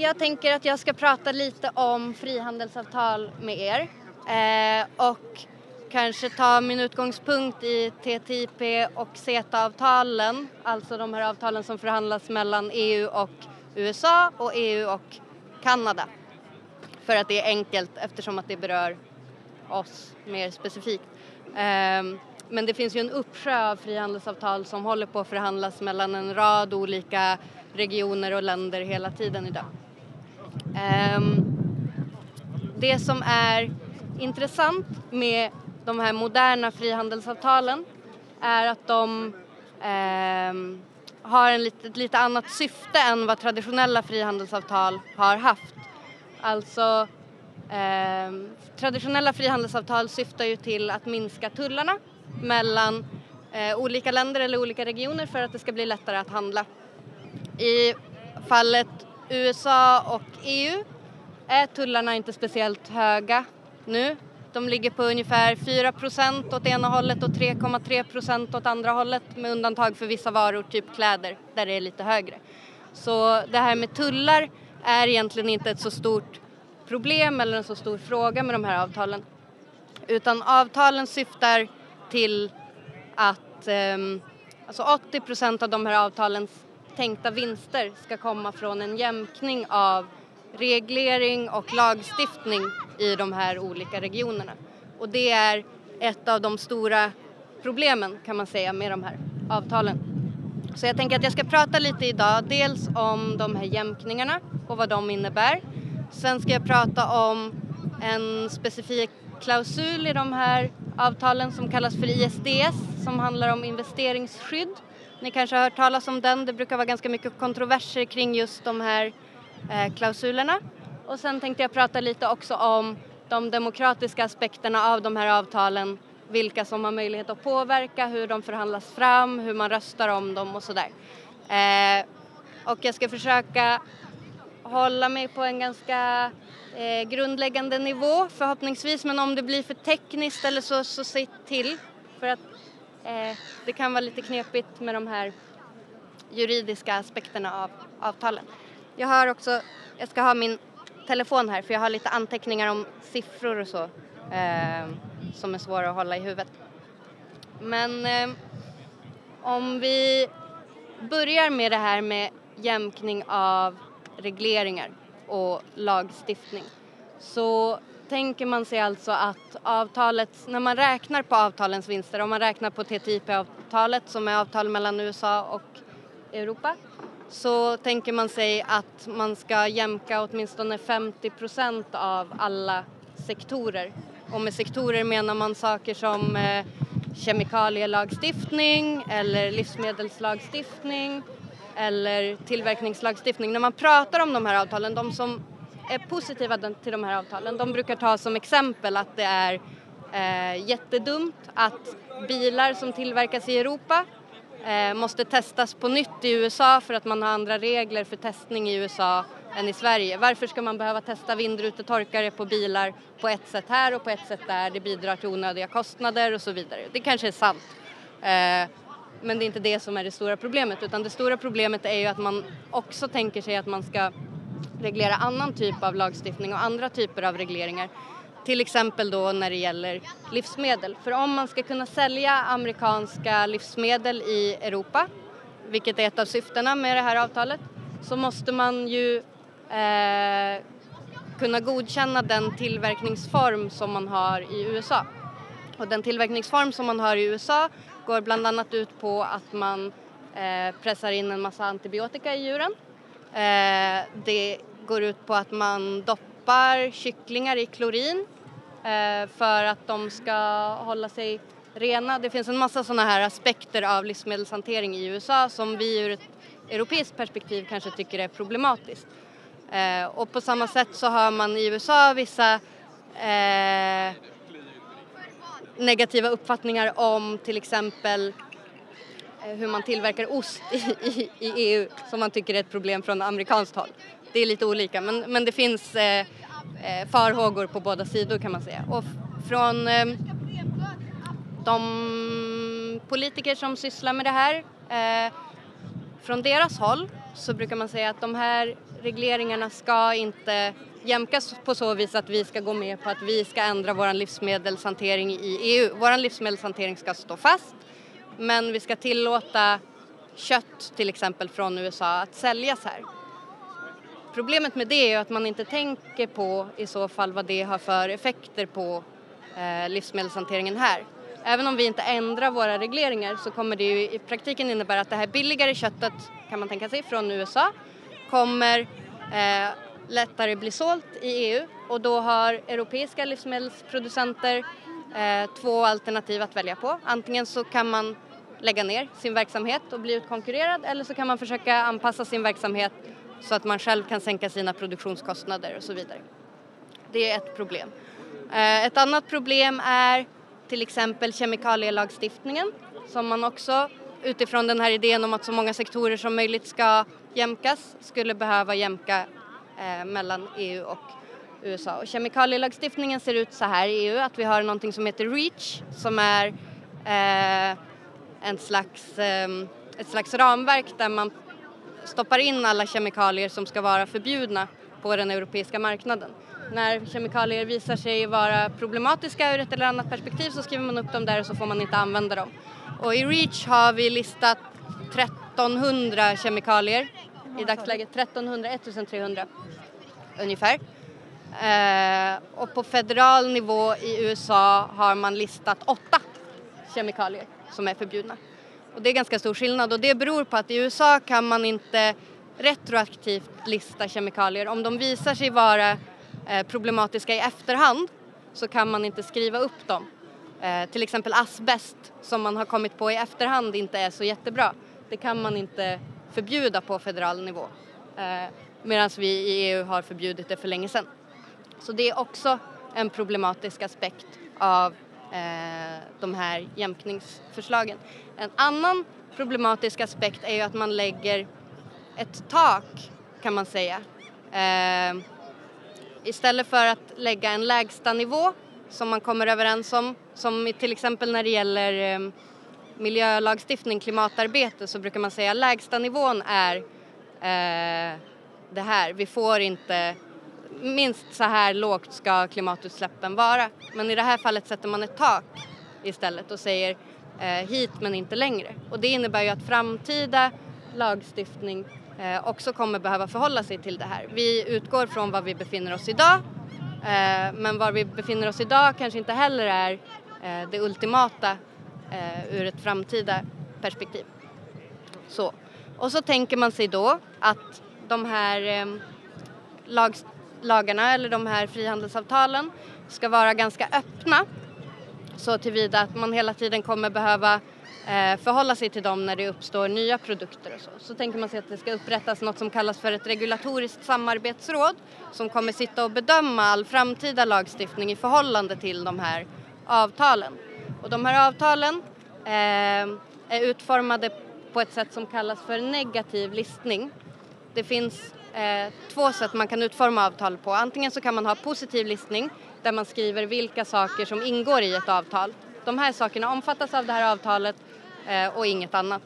jag tänker att jag ska prata lite om frihandelsavtal med er eh, och kanske ta min utgångspunkt i TTIP och CETA-avtalen, alltså de här avtalen som förhandlas mellan EU och USA och EU och Kanada. För att det är enkelt eftersom att det berör oss mer specifikt. Um, men det finns ju en uppsjö av frihandelsavtal som håller på att förhandlas mellan en rad olika regioner och länder hela tiden idag. Ehm, det som är intressant med de här moderna frihandelsavtalen är att de ehm, har en lite, ett lite annat syfte än vad traditionella frihandelsavtal har haft. Alltså eh, traditionella frihandelsavtal syftar ju till att minska tullarna mellan eh, olika länder eller olika regioner för att det ska bli lättare att handla. I fallet USA och EU är tullarna inte speciellt höga nu. De ligger på ungefär 4% åt ena hållet och 3,3% åt andra hållet med undantag för vissa varor, typ kläder, där det är lite högre. Så det här med tullar är egentligen inte ett så stort problem eller en så stor fråga med de här avtalen. Utan avtalen syftar till att eh, alltså 80 procent av de här avtalens tänkta vinster ska komma från en jämkning av reglering och lagstiftning i de här olika regionerna. Och det är ett av de stora problemen kan man säga med de här avtalen. Så jag tänker att jag ska prata lite idag, dels om de här jämkningarna och vad de innebär. Sen ska jag prata om en specifik klausul i de här avtalen som kallas för ISDS som handlar om investeringsskydd. Ni kanske har hört talas om den, det brukar vara ganska mycket kontroverser kring just de här eh, klausulerna. Och sen tänkte jag prata lite också om de demokratiska aspekterna av de här avtalen, vilka som har möjlighet att påverka, hur de förhandlas fram, hur man röstar om dem och sådär. Eh, och jag ska försöka hålla mig på en ganska eh, grundläggande nivå förhoppningsvis men om det blir för tekniskt eller så, så se till för att Eh, det kan vara lite knepigt med de här juridiska aspekterna av avtalen. Jag har också, jag ska ha min telefon här för jag har lite anteckningar om siffror och så eh, som är svåra att hålla i huvudet. Men eh, om vi börjar med det här med jämkning av regleringar och lagstiftning så tänker man sig alltså att avtalet, när man räknar på avtalens vinster, om man räknar på TTIP-avtalet som är avtal mellan USA och Europa, så tänker man sig att man ska jämka åtminstone 50 procent av alla sektorer. Och med sektorer menar man saker som eh, kemikalielagstiftning eller livsmedelslagstiftning eller tillverkningslagstiftning. När man pratar om de här avtalen, de som är positiva till de här avtalen, de brukar ta som exempel att det är eh, jättedumt att bilar som tillverkas i Europa eh, måste testas på nytt i USA för att man har andra regler för testning i USA än i Sverige. Varför ska man behöva testa vindrutetorkare på bilar på ett sätt här och på ett sätt där? Det bidrar till onödiga kostnader och så vidare. Det kanske är sant. Eh, men det är inte det som är det stora problemet utan det stora problemet är ju att man också tänker sig att man ska reglera annan typ av lagstiftning och andra typer av regleringar. Till exempel då när det gäller livsmedel. För om man ska kunna sälja amerikanska livsmedel i Europa, vilket är ett av syftena med det här avtalet, så måste man ju eh, kunna godkänna den tillverkningsform som man har i USA. Och den tillverkningsform som man har i USA går bland annat ut på att man eh, pressar in en massa antibiotika i djuren. Eh, det går ut på att man doppar kycklingar i klorin eh, för att de ska hålla sig rena. Det finns en massa sådana här aspekter av livsmedelshantering i USA som vi ur ett europeiskt perspektiv kanske tycker är problematiskt. Eh, och på samma sätt så har man i USA vissa eh, negativa uppfattningar om till exempel eh, hur man tillverkar ost i, i, i, EU som man tycker är ett problem från amerikanskt håll. Det är lite olika men, men det finns eh, eh farhågor på båda sidor kan man säga. Och från eh, de politiker som sysslar med det här, eh, från deras håll så brukar man säga att de här regleringarna ska inte jämkas på så vis att vi ska gå med på att vi ska ändra vår livsmedelshantering i EU. Vår livsmedelshantering ska stå fast men vi ska tillåta kött till exempel från USA att säljas här. Problemet med det är att man inte tänker på i så fall vad det har för effekter på eh, livsmedelshanteringen här. Även om vi inte ändrar våra regleringar så kommer det ju i praktiken innebära att det här billigare köttet kan man tänka sig från USA kommer eh, lättare bli sålt i EU och då har europeiska livsmedelsproducenter eh, två alternativ att välja på. Antingen så kan man lägga ner sin verksamhet och bli utkonkurrerad eller så kan man försöka anpassa sin verksamhet så att man själv kan sänka sina produktionskostnader och så vidare. Det är ett problem. Eh, ett annat problem är till exempel kemikalielagstiftningen som man också utifrån den här idén om att så många sektorer som möjligt ska jämkas skulle behöva jämka eh, mellan EU och USA. Och kemikalielagstiftningen ser ut så här i EU att vi har någonting som heter REACH som är eh, en slags, eh, ett slags ramverk där man stoppar in alla kemikalier som ska vara förbjudna på den europeiska marknaden. När kemikalier visar sig vara problematiska ur ett eller annat perspektiv så skriver man upp dem där och så får man inte använda dem. Och i REACH har vi listat 1300 kemikalier i dagsläget, 1300, 1300 ungefär. Eh, och på federal nivå i USA har man listat åtta kemikalier som är förbjudna. Och det är ganska stor skillnad och det beror på att i USA kan man inte retroaktivt lista kemikalier. Om de visar sig vara eh, problematiska i efterhand så kan man inte skriva upp dem. Eh, till exempel asbest som man har kommit på i efterhand inte är så jättebra. Det kan man inte förbjuda på federal nivå. Eh, Medan vi i EU har förbjudit det för länge sedan. Så det är också en problematisk aspekt av eh, de här jämkningsförslagen. En annan problematisk aspekt är ju att man lägger ett tak kan man säga. Eh, istället för att lägga en lägsta nivå som man kommer överens om, som till exempel när det gäller eh, miljölagstiftning, klimatarbete så brukar man säga lägsta nivån är eh, det här, vi får inte minst så här lågt ska klimatutsläppen vara. Men i det här fallet sätter man ett tak istället och säger Eh, hit men inte längre. Och det innebär ju att framtida lagstiftning eh, också kommer behöva förhålla sig till det här. Vi utgår från var vi befinner oss idag eh, men var vi befinner oss idag kanske inte heller är eh, det ultimata eh, ur ett framtida perspektiv. Så. Och så tänker man sig då att de här eh, lag, lagarna eller de här frihandelsavtalen ska vara ganska öppna så tillvida att man hela tiden kommer behöva eh, förhålla sig till dem när det uppstår nya produkter och så. Så tänker man sig att det ska upprättas något som kallas för ett regulatoriskt samarbetsråd som kommer sitta och bedöma all framtida lagstiftning i förhållande till de här avtalen. Och de här avtalen eh, är utformade på ett sätt som kallas för negativ listning. Det finns eh, två sätt man kan utforma avtal på. Antingen så kan man ha positiv listning där man skriver vilka saker som ingår i ett avtal. De här sakerna omfattas av det här avtalet eh, och inget annat.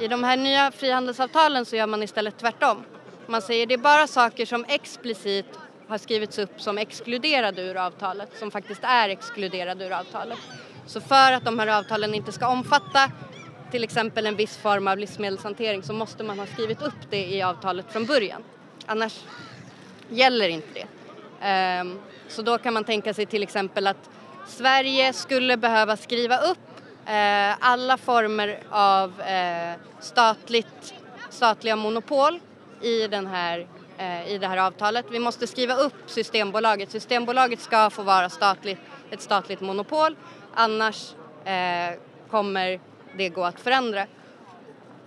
I de här nya frihandelsavtalen så gör man istället tvärtom. Man säger det är bara saker som explicit har skrivits upp som exkluderade ur avtalet, som faktiskt är exkluderade ur avtalet. Så för att de här avtalen inte ska omfatta till exempel en viss form av livsmedelshantering så måste man ha skrivit upp det i avtalet från början. Annars gäller inte det. Ehm, så då kan man tänka sig till exempel att Sverige skulle behöva skriva upp eh, alla former av eh, statligt, statliga monopol i, den här, eh, i det här avtalet. Vi måste skriva upp Systembolaget. Systembolaget ska få vara statligt, ett statligt monopol annars eh, kommer det gå att förändra.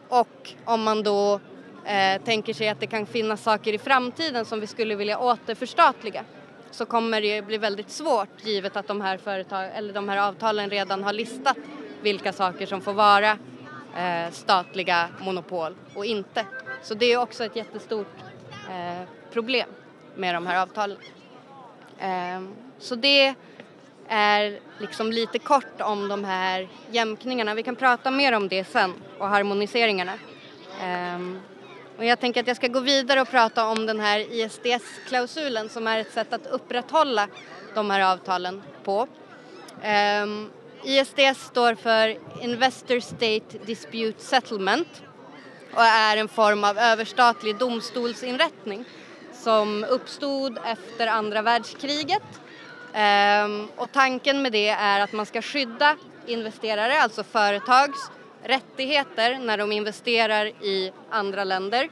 Och om man då eh, tänker sig att det kan finnas saker i framtiden som vi skulle vilja återförstatliga så kommer det bli väldigt svårt givet att de här, företag, eller de här avtalen redan har listat vilka saker som får vara eh, statliga monopol och inte. Så det är också ett jättestort eh, problem med de här avtalen. Eh, så det är liksom lite kort om de här jämkningarna. Vi kan prata mer om det sen och harmoniseringarna. Ehm, och jag tänker att jag ska gå vidare och prata om den här ISDS-klausulen som är ett sätt att upprätthålla de här avtalen på. Ehm, um, ISDS står för Investor State Dispute Settlement och är en form av överstatlig domstolsinrättning som uppstod efter andra världskriget. Um, och tanken med det är att man ska skydda investerare, alltså företags rättigheter när de investerar i andra länder.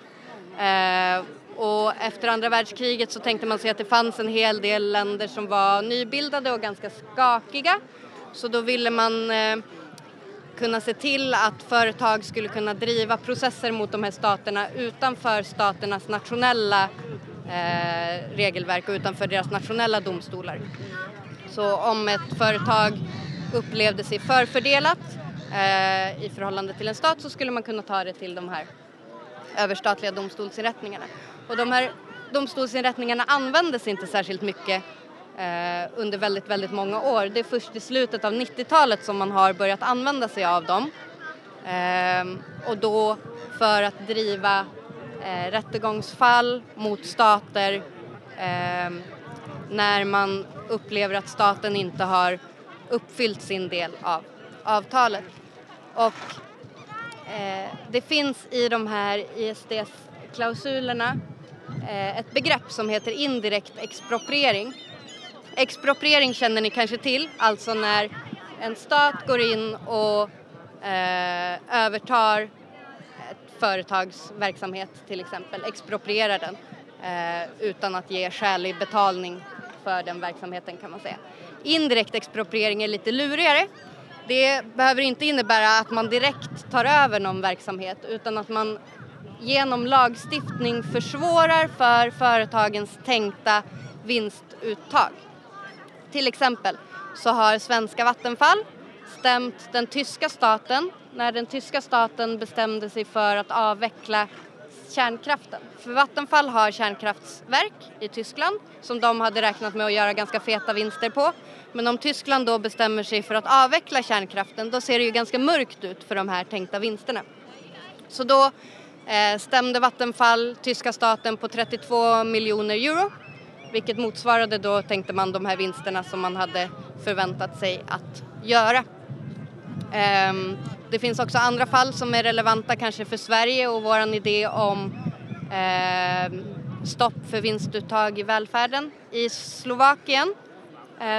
Eh, och efter andra världskriget så tänkte man sig att det fanns en hel del länder som var nybildade och ganska skakiga. Så då ville man eh, kunna se till att företag skulle kunna driva processer mot de här staterna utanför staternas nationella eh, regelverk och utanför deras nationella domstolar. Så om ett företag upplevde sig förfördelat eh, i förhållande till en stat så skulle man kunna ta det till de här överstatliga domstolsinrättningarna. Och de här domstolsinrättningarna användes inte särskilt mycket eh, under väldigt, väldigt många år. Det är först i slutet av 90-talet som man har börjat använda sig av dem. Eh, och då för att driva eh, rättegångsfall mot stater eh, när man upplever att staten inte har uppfyllt sin del av avtalet. Och eh, det finns i de här ISDS-klausulerna eh, ett begrepp som heter indirekt expropriering. Expropriering känner ni kanske till, alltså när en stat går in och eh, övertar ett företags verksamhet till exempel, exproprierar den eh, utan att ge skälig betalning för den verksamheten kan man säga. Indirekt expropriering är lite lurigare. Det behöver inte innebära att man direkt tar över någon verksamhet utan att man genom lagstiftning försvårar för företagens tänkta vinstuttag. Till exempel så har svenska Vattenfall stämt den tyska staten när den tyska staten bestämde sig för att avveckla kärnkraften. För Vattenfall har kärnkraftsverk i Tyskland som de hade räknat med att göra ganska feta vinster på. Men om Tyskland då bestämmer sig för att avveckla kärnkraften då ser det ju ganska mörkt ut för de här tänkta vinsterna. Så då eh, stämde Vattenfall tyska staten på 32 miljoner euro vilket motsvarade då, tänkte man, de här vinsterna som man hade förväntat sig att göra. Ehm, det finns också andra fall som är relevanta kanske för Sverige och vår idé om eh, stopp för vinstuttag i välfärden. I Slovakien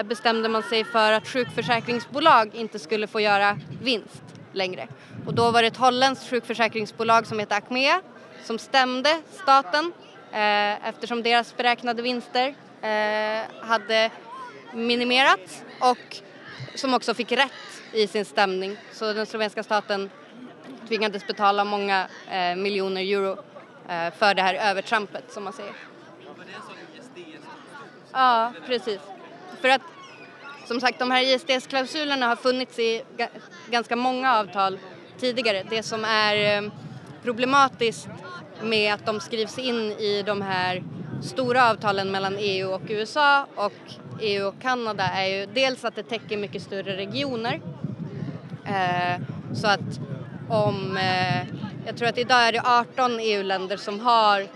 bestämde man sig för att sjukförsäkringsbolag inte skulle få göra vinst längre. Och då var det ett holländskt sjukförsäkringsbolag som heter Achmea som stämde staten eh, eftersom deras beräknade vinster eh, hade minimerats och som också fick rätt i sin stämning. Så den slovenska staten tvingades betala många eh, miljoner euro eh, för det här övertrampet som man säger. Ja, precis. För att som sagt, de här ISDS-klausulerna har funnits i ganska många avtal tidigare. Det som är eh, problematiskt med att de skrivs in i de här stora avtalen mellan EU och USA och EU och Kanada är ju dels att det täcker mycket större regioner. Eh, så att om, eh, jag tror att idag är det 18 EU-länder som har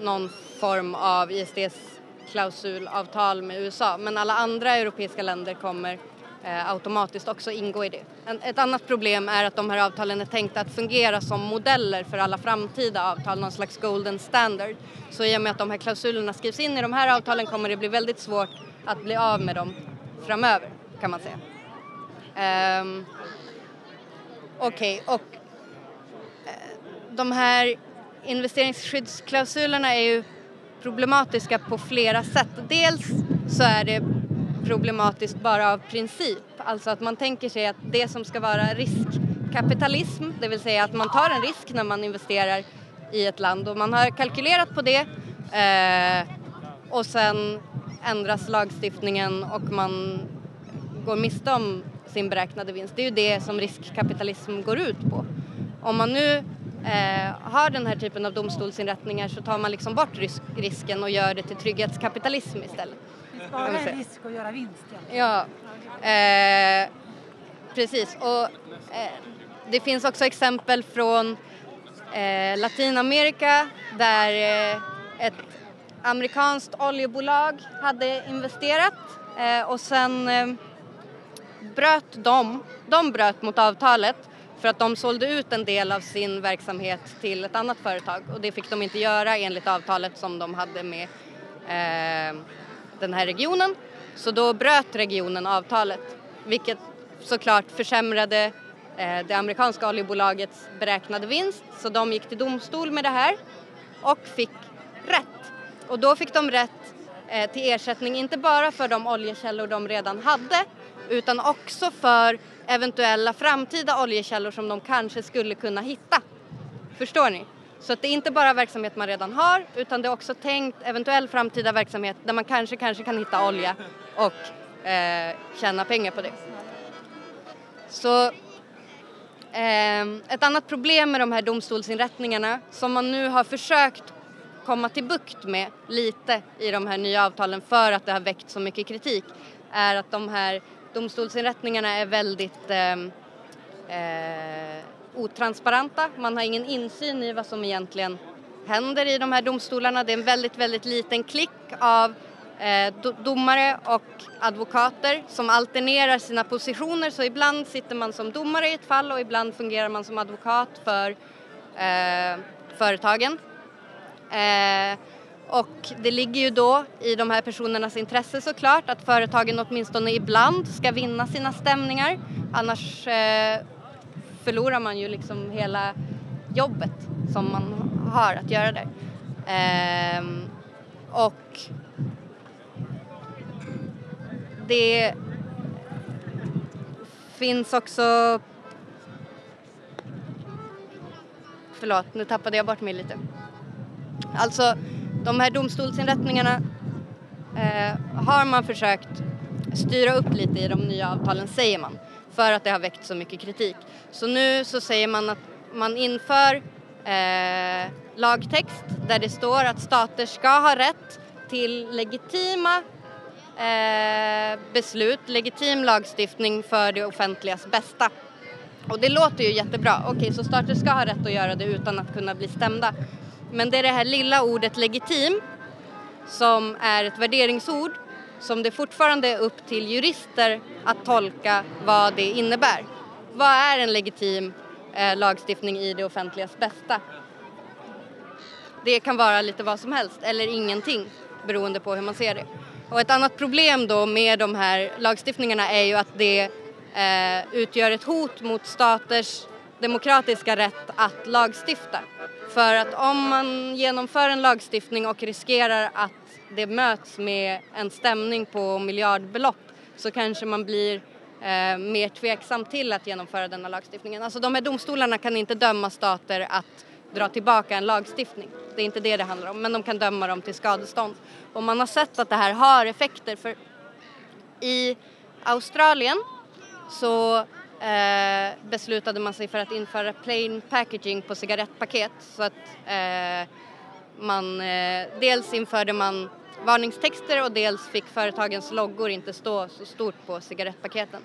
någon form av ISDS klausulavtal med USA men alla andra europeiska länder kommer eh, automatiskt också ingå i det. Ett annat problem är att de här avtalen är tänkta att fungera som modeller för alla framtida avtal, någon slags golden standard. Så i och med att de här klausulerna skrivs in i de här avtalen kommer det bli väldigt svårt att bli av med dem framöver kan man säga. Um, Okej, okay, och eh, de här investeringsskyddsklausulerna är ju problematiska på flera sätt. Dels så är det problematiskt bara av princip. Alltså att man tänker sig att det som ska vara riskkapitalism, det vill säga att man tar en risk när man investerar i ett land och man har kalkylerat på det eh, och sen ändras lagstiftningen och man går miste om sin beräknade vinst. Det är ju det som riskkapitalism går ut på. Om man nu eh, har den här typen av domstolsinrättningar så tar man liksom bort risk risken och gör det till trygghetskapitalism istället bara en risk att göra vinst. Ja, eh, precis. Och eh, det finns också exempel från eh, Latinamerika där eh, ett amerikanskt oljebolag hade investerat eh, och sen bröt de, de bröt mot avtalet för att de sålde ut en del av sin verksamhet till ett annat företag och det fick de inte göra enligt avtalet som de hade med eh, den här regionen. Så då bröt regionen avtalet vilket såklart försämrade eh, det amerikanska oljebolagets beräknade vinst så de gick till domstol med det här och fick rätt. Och då fick de rätt eh, till ersättning inte bara för de oljekällor de redan hade utan också för eventuella framtida oljekällor som de kanske skulle kunna hitta. Förstår ni? Så att det är inte bara verksamhet man redan har utan det är också tänkt eventuell framtida verksamhet där man kanske, kanske kan hitta olja och eh, tjäna pengar på det. Så eh, ett annat problem med de här domstolsinrättningarna som man nu har försökt komma till bukt med lite i de här nya avtalen för att det har väckt så mycket kritik är att de här domstolsinrättningarna är väldigt eh, eh, otransparenta. Man har ingen insyn i vad som egentligen händer i de här domstolarna. Det är en väldigt, väldigt liten klick av eh, domare och advokater som alternerar sina positioner så ibland sitter man som domare i ett fall och ibland fungerar man som advokat för eh, företagen. Eh, och det ligger ju då i de här personernas intresse såklart att företagen åtminstone ibland ska vinna sina stämningar. Annars eh, förlorar man ju liksom hela jobbet som man har att göra där. Eh, och det finns också Förlåt, nu tappade jag bort mig lite. Alltså de här domstolsinrättningarna eh, har man försökt styra upp lite i de nya avtalen säger man för att det har väckt så mycket kritik. Så nu så säger man att man inför eh, lagtext där det står att stater ska ha rätt till legitima eh, beslut, legitim lagstiftning för det offentligas bästa. Och det låter ju jättebra. Okej, så stater ska ha rätt att göra det utan att kunna bli stämda. Men det är det här lilla ordet legitim som är ett värderingsord som det fortfarande är upp till jurister att tolka vad det innebär. Vad är en legitim eh, lagstiftning i det offentligas bästa? Det kan vara lite vad som helst eller ingenting beroende på hur man ser det. Och ett annat problem då med de här lagstiftningarna är ju att det eh, utgör ett hot mot staters demokratiska rätt att lagstifta. För att om man genomför en lagstiftning och riskerar att det möts med en stämning på miljardbelopp så kanske man blir eh, mer tveksam till att genomföra denna lagstiftningen. Alltså de här domstolarna kan inte döma stater att dra tillbaka en lagstiftning. Det är inte det det handlar om, men de kan döma dem till skadestånd. Och man har sett att det här har effekter för i Australien så eh, beslutade man sig för att införa plain packaging på cigarettpaket så att eh, man eh, dels införde man varningstexter och dels fick företagens loggor inte stå så stort på cigarettpaketen.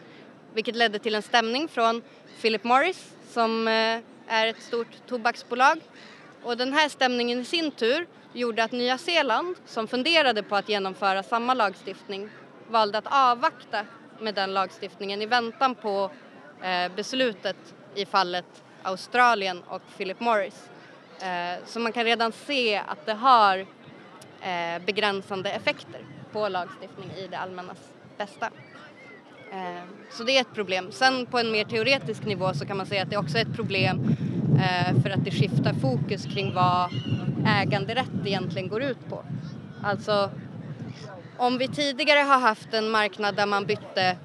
Vilket ledde till en stämning från Philip Morris som eh, är ett stort tobaksbolag. Och den här stämningen i sin tur gjorde att Nya Zeeland, som funderade på att genomföra samma lagstiftning, valde att avvakta med den lagstiftningen i väntan på Eh, beslutet i fallet Australien och Philip Morris. Eh, så man kan redan se att det har eh, begränsande effekter på lagstiftning i det allmännas bästa. Så det är ett problem. Sen på en mer teoretisk nivå så kan man säga att det också är ett problem för att det skiftar fokus kring vad äganderätt egentligen går ut på. Alltså om vi tidigare har haft en marknad där man bytte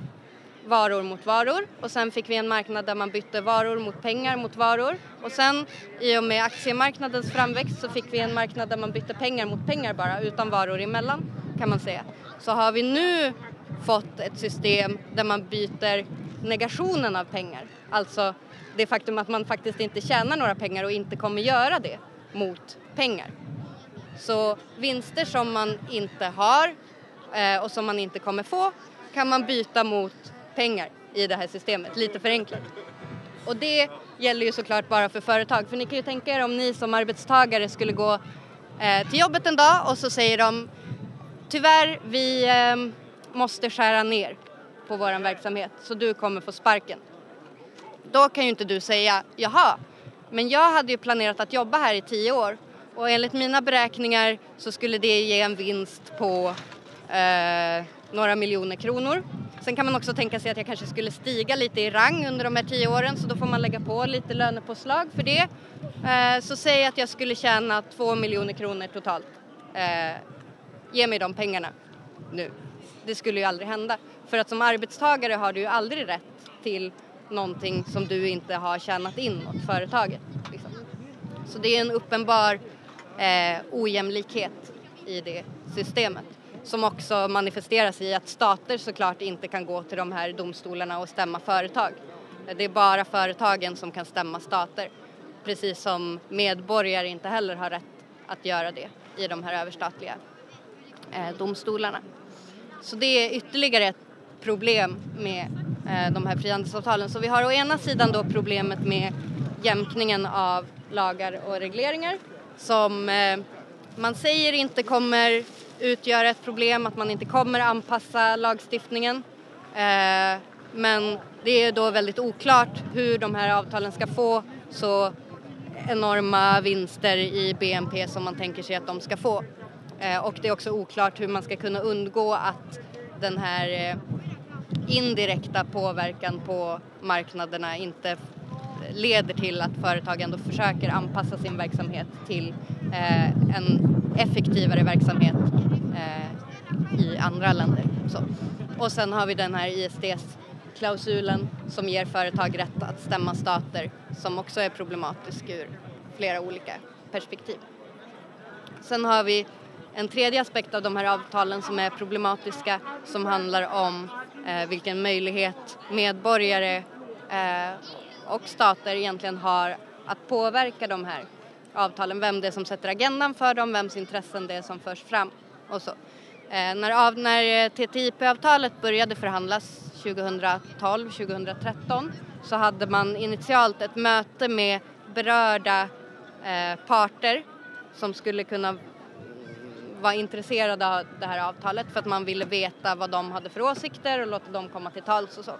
varor mot varor och sen fick vi en marknad där man bytte varor mot pengar mot varor och sen i och med aktiemarknadens framväxt så fick vi en marknad där man bytte pengar mot pengar bara utan varor emellan kan man säga. Så har vi nu fått ett system där man byter negationen av pengar, alltså det faktum att man faktiskt inte tjänar några pengar och inte kommer göra det mot pengar. Så vinster som man inte har eh, och som man inte kommer få kan man byta mot pengar i det här systemet, lite förenklat. Och det gäller ju såklart bara för företag. För ni kan ju tänka er om ni som arbetstagare skulle gå eh, till jobbet en dag och så säger de tyvärr, vi eh, måste skära ner på vår verksamhet så du kommer få sparken. Då kan ju inte du säga jaha, men jag hade ju planerat att jobba här i tio år och enligt mina beräkningar så skulle det ge en vinst på eh, några miljoner kronor. Sen kan man också tänka sig att jag kanske skulle stiga lite i rang under de här tio åren så då får man lägga på lite lönepåslag för det. Eh, så säg att jag skulle tjäna två miljoner kronor totalt. Eh, ge mig de pengarna nu. Det skulle ju aldrig hända. För att som arbetstagare har du ju aldrig rätt till någonting som du inte har tjänat in åt företaget. Liksom. Så det är en uppenbar eh, ojämlikhet i det systemet som också manifesteras i att stater såklart inte kan gå till de här domstolarna och stämma företag. Det är bara företagen som kan stämma stater, precis som medborgare inte heller har rätt att göra det i de här överstatliga eh, domstolarna. Så det är ytterligare ett problem med eh, de här frihandelsavtalen. Så vi har å ena sidan då problemet med jämkningen av lagar och regleringar som eh, man säger inte kommer utgöra ett problem, att man inte kommer anpassa lagstiftningen. Eh, men det är då väldigt oklart hur de här avtalen ska få så enorma vinster i BNP som man tänker sig att de ska få. Eh, och det är också oklart hur man ska kunna undgå att den här eh, indirekta påverkan på marknaderna inte leder till att företag ändå försöker anpassa sin verksamhet till eh, en effektivare verksamhet eh, i andra länder. Så. Och sen har vi den här ISDS-klausulen som ger företag rätt att stämma stater som också är problematisk ur flera olika perspektiv. Sen har vi en tredje aspekt av de här avtalen som är problematiska som handlar om eh, vilken möjlighet medborgare eh, och stater egentligen har att påverka de här avtalen, vem det är som sätter agendan för dem, vems intressen det är som förs fram och så. Eh, när, av, när eh, TTIP-avtalet började förhandlas 2012-2013 så hade man initialt ett möte med berörda eh, parter som skulle kunna vara intresserade av det här avtalet för att man ville veta vad de hade för åsikter och låta dem komma till tals och så.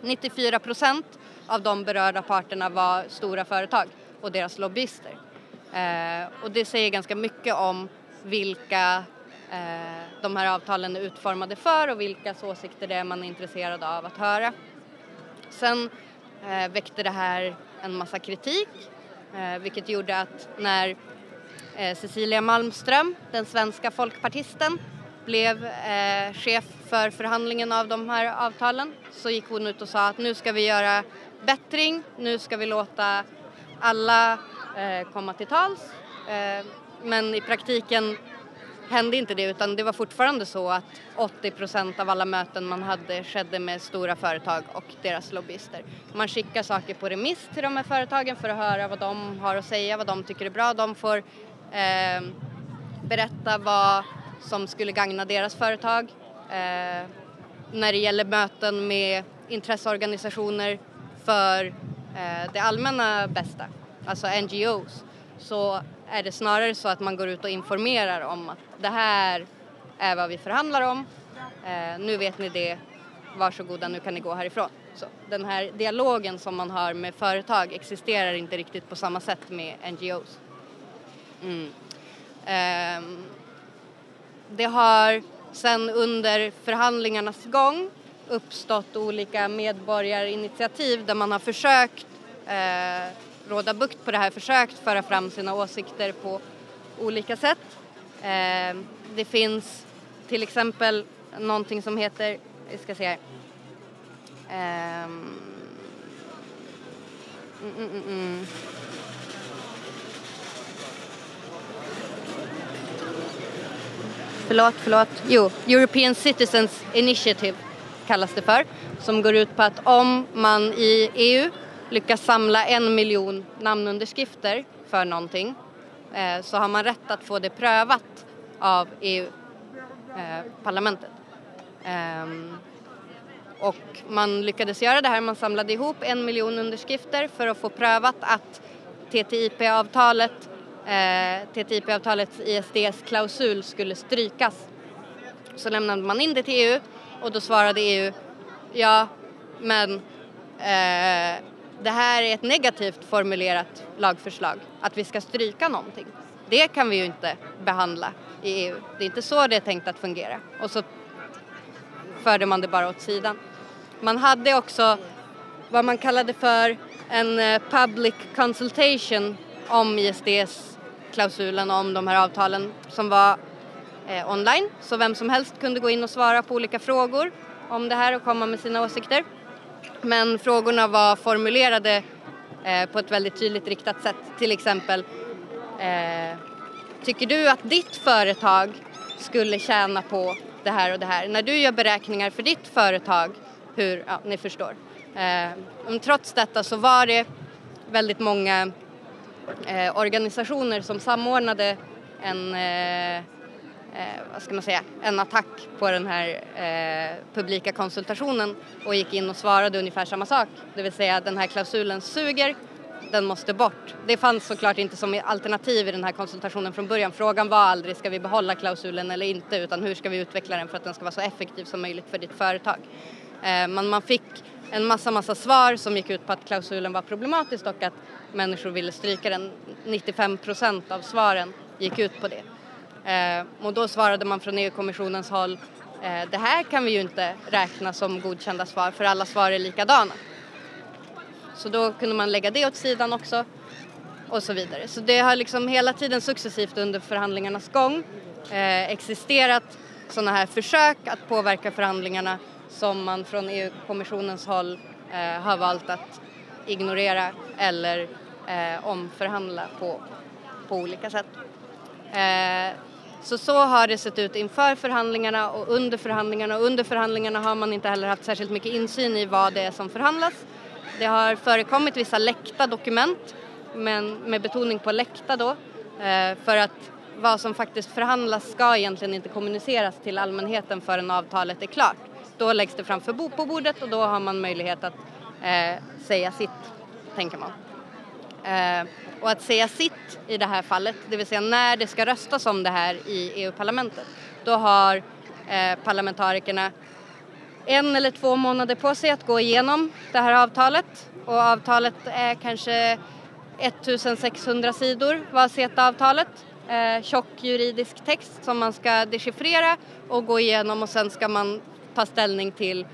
94 procent av de berörda parterna var stora företag och deras lobbyister. Eh, och det säger ganska mycket om vilka eh, de här avtalen är utformade för och vilkas åsikter det är man är intresserad av att höra. Sen eh, väckte det här en massa kritik eh, vilket gjorde att när eh, Cecilia Malmström, den svenska folkpartisten, blev eh, chef för förhandlingen av de här avtalen så gick hon ut och sa att nu ska vi göra bättring, nu ska vi låta alla eh, komma till tals. Eh, men i praktiken hände inte det utan det var fortfarande så att 80 procent av alla möten man hade skedde med stora företag och deras lobbyister. Man skickar saker på remiss till de här företagen för att höra vad de har att säga, vad de tycker är bra. De får eh, berätta vad som skulle gagna deras företag. Eh, när det gäller möten med intresseorganisationer för eh, det allmänna bästa, alltså NGOs, så är det snarare så att man går ut och informerar om att det här är vad vi förhandlar om, eh, nu vet ni det, varsågoda nu kan ni gå härifrån. Så den här dialogen som man har med företag existerar inte riktigt på samma sätt med NGOs. Mm. Ehm, det har sen under förhandlingarnas gång uppstått olika medborgarinitiativ där man har försökt eh, råda bukt på det här, försökt föra fram sina åsikter på olika sätt. Eh, det finns till exempel någonting som heter, vi ska se här, eh, mm, mm, mm, mm. förlåt, förlåt, jo, European Citizens Initiative kallas det för, som går ut på att om man i EU lyckas samla en miljon namnunderskrifter för någonting eh, så har man rätt att få det prövat av EU-parlamentet. Eh, ehm, och man lyckades göra det här, man samlade ihop en miljon underskrifter för att få prövat att TTIP-avtalet, eh, TTIP-avtalets ISDS-klausul skulle strykas. Så lämnade man in det till EU och då svarade EU ja, men eh, det här är ett negativt formulerat lagförslag, att vi ska stryka någonting. Det kan vi ju inte behandla i EU. Det är inte så det är tänkt att fungera. Och så förde man det bara åt sidan. Man hade också vad man kallade för en eh, public consultation om ISDS-klausulen och om de här avtalen som var eh, online så vem som helst kunde gå in och svara på olika frågor om det här och komma med sina åsikter. Men frågorna var formulerade eh, på ett väldigt tydligt riktat sätt. Till exempel, eh, tycker du att ditt företag skulle tjäna på det här och det här? När du gör beräkningar för ditt företag, hur, ja ni förstår. Eh, men trots detta så var det väldigt många eh, organisationer som samordnade en eh, eh, vad ska man säga, en attack på den här eh, publika konsultationen och gick in och svarade ungefär samma sak. Det vill säga den här klausulen suger, den måste bort. Det fanns såklart inte som alternativ i den här konsultationen från början. Frågan var aldrig ska vi behålla klausulen eller inte utan hur ska vi utveckla den för att den ska vara så effektiv som möjligt för ditt företag. Eh, men man fick en massa, massa svar som gick ut på att klausulen var problematisk och att människor ville stryka den. 95 procent av svaren gick ut på det. Eh, och då svarade man från EU-kommissionens håll eh, det här kan vi ju inte räkna som godkända svar för alla svar är likadana. Så då kunde man lägga det åt sidan också och så vidare. Så det har liksom hela tiden successivt under förhandlingarnas gång eh, existerat sådana här försök att påverka förhandlingarna som man från EU-kommissionens håll eh, har valt att ignorera eller eh, omförhandla på, på olika sätt. Eh, så så har det sett ut inför förhandlingarna och under förhandlingarna och under förhandlingarna har man inte heller haft särskilt mycket insyn i vad det är som förhandlas. Det har förekommit vissa läckta dokument, men med betoning på läckta då, eh, för att vad som faktiskt förhandlas ska egentligen inte kommuniceras till allmänheten förrän avtalet är klart. Då läggs det fram för bo på bordet och då har man möjlighet att eh, säga sitt, tänker man. Eh, och att säga sitt i det här fallet, det vill säga när det ska röstas om det här i EU-parlamentet, då har eh, parlamentarikerna en eller två månader på sig att gå igenom det här avtalet och avtalet är kanske 1600 sidor var CETA-avtalet. Eh, tjock juridisk text som man ska dechiffrera och gå igenom och sen ska man ta ställning till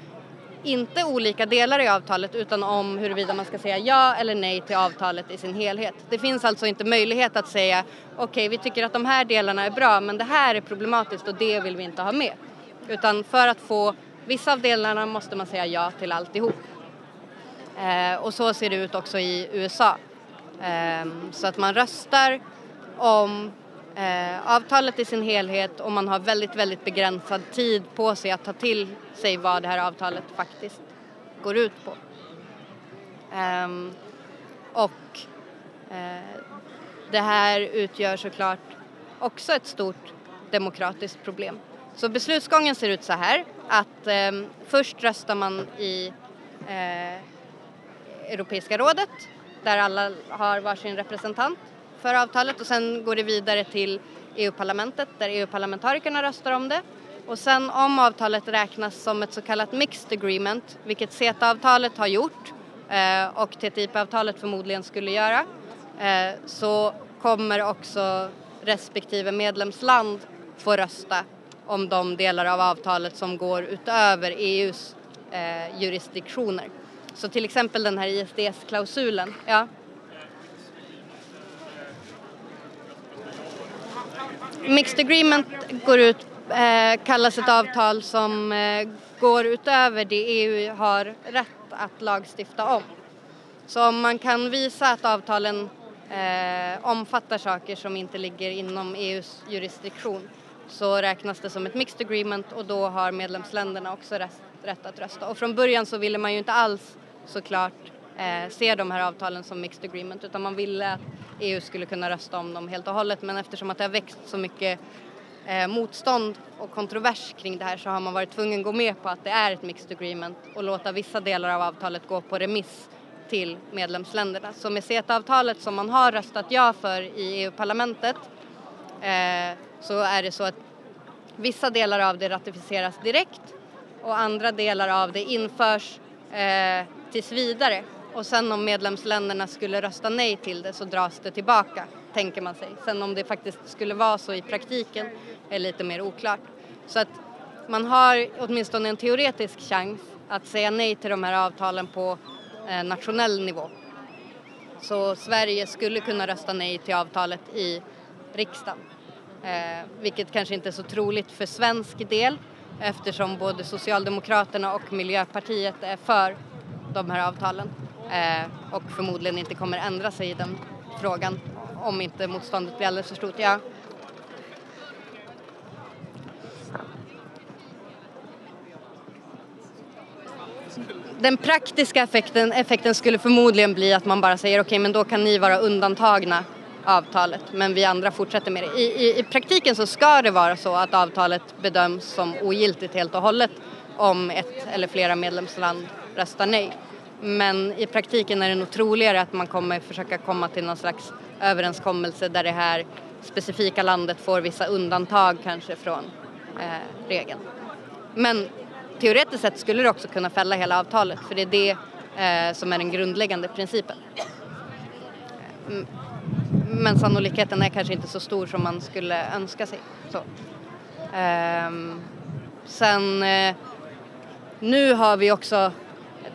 inte olika delar i avtalet utan om huruvida man ska säga ja eller nej till avtalet i sin helhet. Det finns alltså inte möjlighet att säga okej okay, vi tycker att de här delarna är bra men det här är problematiskt och det vill vi inte ha med. Utan för att få vissa av delarna måste man säga ja till alltihop. Eh, och så ser det ut också i USA. Eh, så att man röstar om eh, avtalet i sin helhet och man har väldigt, väldigt begränsad tid på sig att ta till sig vad det här avtalet faktiskt går ut på. Um, och uh, det här utgör såklart också ett stort demokratiskt problem. Så beslutsgången ser ut så här att um, först röstar man i uh, Europeiska rådet där alla har varsin representant för avtalet och sen går det vidare till EU-parlamentet där EU-parlamentarikerna röstar om det. Och sen om avtalet räknas som ett så kallat mixed agreement, vilket CETA-avtalet har gjort eh, och TTIP-avtalet förmodligen skulle göra, eh, så kommer också respektive medlemsland få rösta om de delar av avtalet som går utöver EUs eh, jurisdiktioner. Så till exempel den här ISDS-klausulen, ja, Mixed agreement går ut, eh, kallas ett avtal som eh, går utöver det EU har rätt att lagstifta om. Så om man kan visa att avtalen eh, omfattar saker som inte ligger inom EUs jurisdiktion så räknas det som ett mixed agreement och då har medlemsländerna också rätt, rätt att rösta. Och från början så ville man ju inte alls såklart eh, ser de här avtalen som mixed agreement utan man ville att EU skulle kunna rösta om dem helt och hållet men eftersom att det har växt så mycket eh, motstånd och kontrovers kring det här så har man varit tvungen att gå med på att det är ett mixed agreement och låta vissa delar av avtalet gå på remiss till medlemsländerna. Så med CETA-avtalet som man har röstat ja för i EU-parlamentet eh, så är det så att vissa delar av det ratificeras direkt och andra delar av det införs eh, tills vidare och sen om medlemsländerna skulle rösta nej till det så dras det tillbaka, tänker man sig. Sen om det faktiskt skulle vara så i praktiken är lite mer oklart. Så att man har åtminstone en teoretisk chans att säga nej till de här avtalen på eh, nationell nivå. Så Sverige skulle kunna rösta nej till avtalet i riksdagen. Eh, vilket kanske inte är så troligt för svensk del eftersom både Socialdemokraterna och Miljöpartiet är för de här avtalen eh, och förmodligen inte kommer ändra sig i den frågan om inte motståndet blir alldeles för stort. Ja. Den praktiska effekten, effekten skulle förmodligen bli att man bara säger okej okay, men då kan ni vara undantagna avtalet men vi andra fortsätter med det. I, i, I praktiken så ska det vara så att avtalet bedöms som ogiltigt helt och hållet om ett eller flera medlemsland röstar nej. Men i praktiken är det nog troligare att man kommer försöka komma till någon slags överenskommelse där det här specifika landet får vissa undantag kanske från eh, regeln. Men teoretiskt sett skulle det också kunna fälla hela avtalet för det är det eh, som är den grundläggande principen. Eh, men sannolikheten är kanske inte så stor som man skulle önska sig. Så. Eh, sen eh, nu har vi också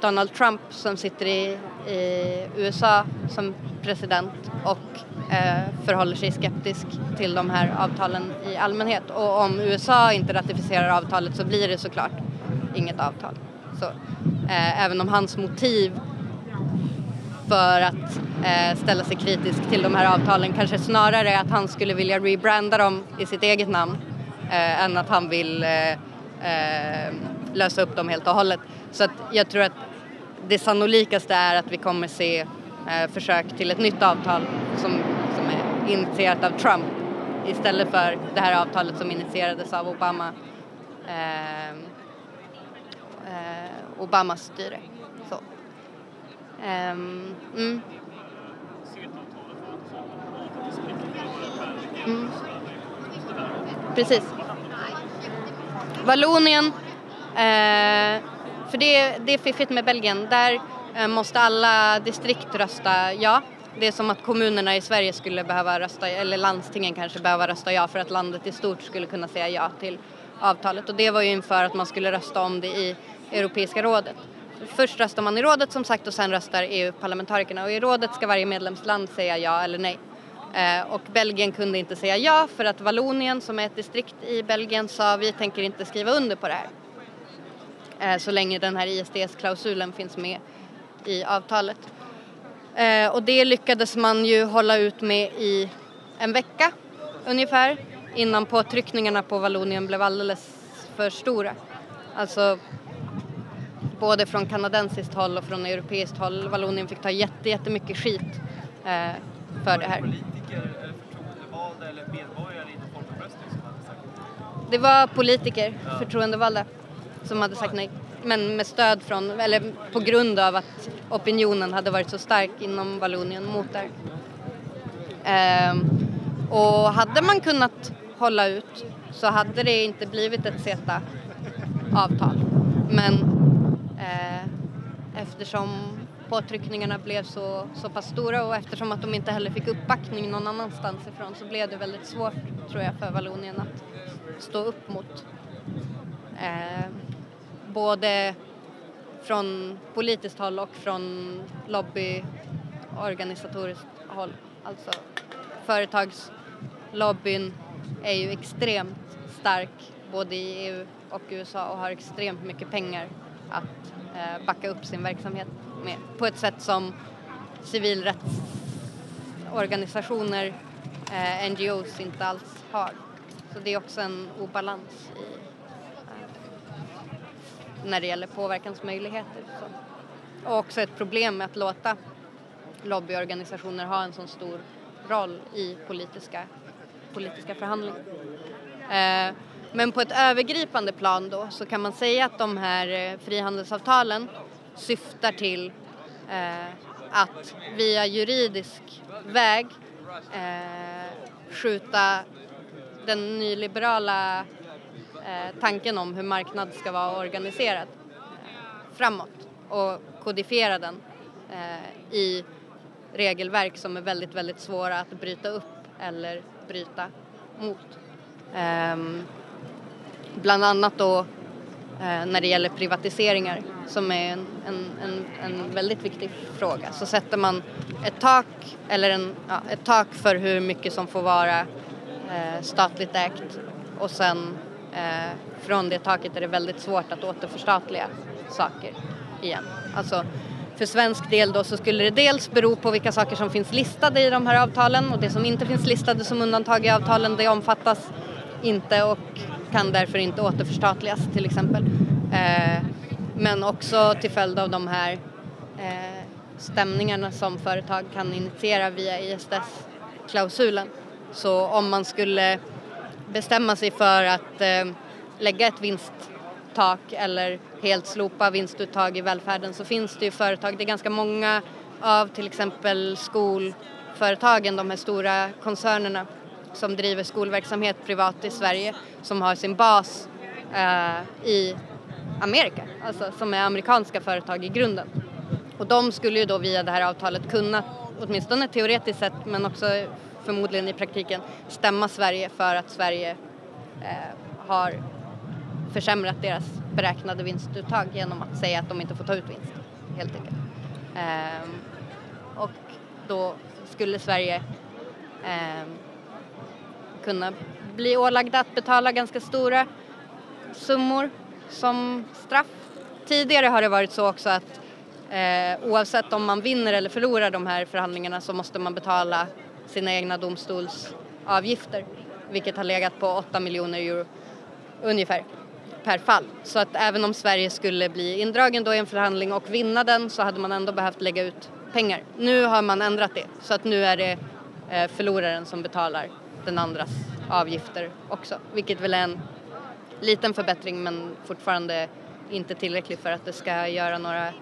Donald Trump som sitter i, i USA som president och eh, förhåller sig skeptisk till de här avtalen i allmänhet. Och om USA inte ratificerar avtalet så blir det såklart inget avtal. Så, eh, även om hans motiv för att eh, ställa sig kritisk till de här avtalen kanske snarare är att han skulle vilja rebranda dem i sitt eget namn eh, än att han vill eh, eh, lösa upp dem helt och hållet. Så att jag tror att det sannolikaste är att vi kommer se eh, försök till ett nytt avtal som, som är initierat av Trump istället för det här avtalet som initierades av Obama, eh, eh, Obamas styre. Så. Eh, mm. Mm. Precis. Vallonien eh, för det, det är fiffigt med Belgien. Där eh, måste alla distrikt rösta ja. Det är som att kommunerna i Sverige skulle behöva rösta, eller landstingen kanske behöva rösta ja för att landet i stort skulle kunna säga ja till avtalet. Och det var ju inför att man skulle rösta om det i Europeiska rådet. Först röstar man i rådet som sagt och sen röstar EU-parlamentarikerna och i rådet ska varje medlemsland säga ja eller nej. Eh, och Belgien kunde inte säga ja för att Vallonien som är ett distrikt i Belgien sa vi tänker inte skriva under på det här. Eh, så länge den här ISDS-klausulen finns med i avtalet. Eh, och det lyckades man ju hålla ut med i en vecka ungefär innan påtryckningarna på Vallonien blev alldeles för stora. Alltså både från kanadensiskt håll och från europeiskt håll. Vallonien fick ta jätte, jättemycket skit eh, för det här. Politiker, förtroendevalda eller medborgare i folkomröstning som hade sagt det? var politiker, ja. förtroendevalda som hade sagt nej. Men med stöd från, eller på grund av att opinionen hade varit så stark inom Vallonien mot det ehm, och hade man kunnat hålla ut så hade det inte blivit ett CETA-avtal. Men eh, eftersom påtryckningarna blev så, så pass stora och eftersom att de inte heller fick uppbackning någon annanstans ifrån så blev det väldigt svårt tror jag för Vallonien att stå upp mot. Eh, både från politiskt håll och från lobbyorganisatoriskt håll. Alltså företagslobbyn är ju extremt stark både i EU och USA och har extremt mycket pengar att eh, backa upp sin verksamhet med på ett sätt som civilrättsorganisationer, eh, NGOs, inte alls har. Så det är också en obalans i när det gäller påverkansmöjligheter. Så. Och också ett problem med att låta lobbyorganisationer ha en så stor roll i politiska, politiska förhandlingar. Eh, men på ett övergripande plan då så kan man säga att de här eh, frihandelsavtalen syftar till eh, att via juridisk väg eh, skjuta den nyliberala Eh, tanken om hur marknad ska vara organiserad eh, framåt och kodifiera den eh, i regelverk som är väldigt, väldigt svåra att bryta upp eller bryta mot. Ehm, bland annat då när det gäller privatiseringar som är en, en, en, en, väldigt viktig fråga så sätter man ett tak eller en, ja, ett tak för hur mycket som får vara eh, statligt ägt och sen Eh, från det taket är det väldigt svårt att återförstatliga saker igen. Alltså för svensk del då så skulle det dels bero på vilka saker som finns listade i de här avtalen och det som inte finns listade som undantag i avtalen det omfattas inte och kan därför inte återförstatligas till exempel. Eh, men också till följd av de här eh, stämningarna som företag kan initiera via ISDS-klausulen. Så om man skulle bestämma sig för att eh, lägga ett vinsttak eller helt slopa vinstuttag i välfärden så finns det ju företag, det är ganska många av till exempel skolföretagen, de här stora koncernerna som driver skolverksamhet privat i Sverige som har sin bas eh, i Amerika, alltså som är amerikanska företag i grunden. Och de skulle ju då via det här avtalet kunna, åtminstone teoretiskt sett men också förmodligen i praktiken, stämma Sverige för att Sverige eh, har försämrat deras beräknade vinstuttag genom att säga att de inte får ta ut vinst, helt enkelt. Eh, och då skulle Sverige eh, kunna bli ålagda att betala ganska stora summor som straff. Tidigare har det varit så också att eh, oavsett om man vinner eller förlorar de här förhandlingarna så måste man betala sina egna domstolsavgifter vilket har legat på 8 miljoner euro ungefär per fall. Så att även om Sverige skulle bli indragen då i en förhandling och vinna den så hade man ändå behövt lägga ut pengar. Nu har man ändrat det så att nu är det eh, förloraren som betalar den andras avgifter också, vilket väl är en liten förbättring men fortfarande inte tillräckligt för att det ska göra några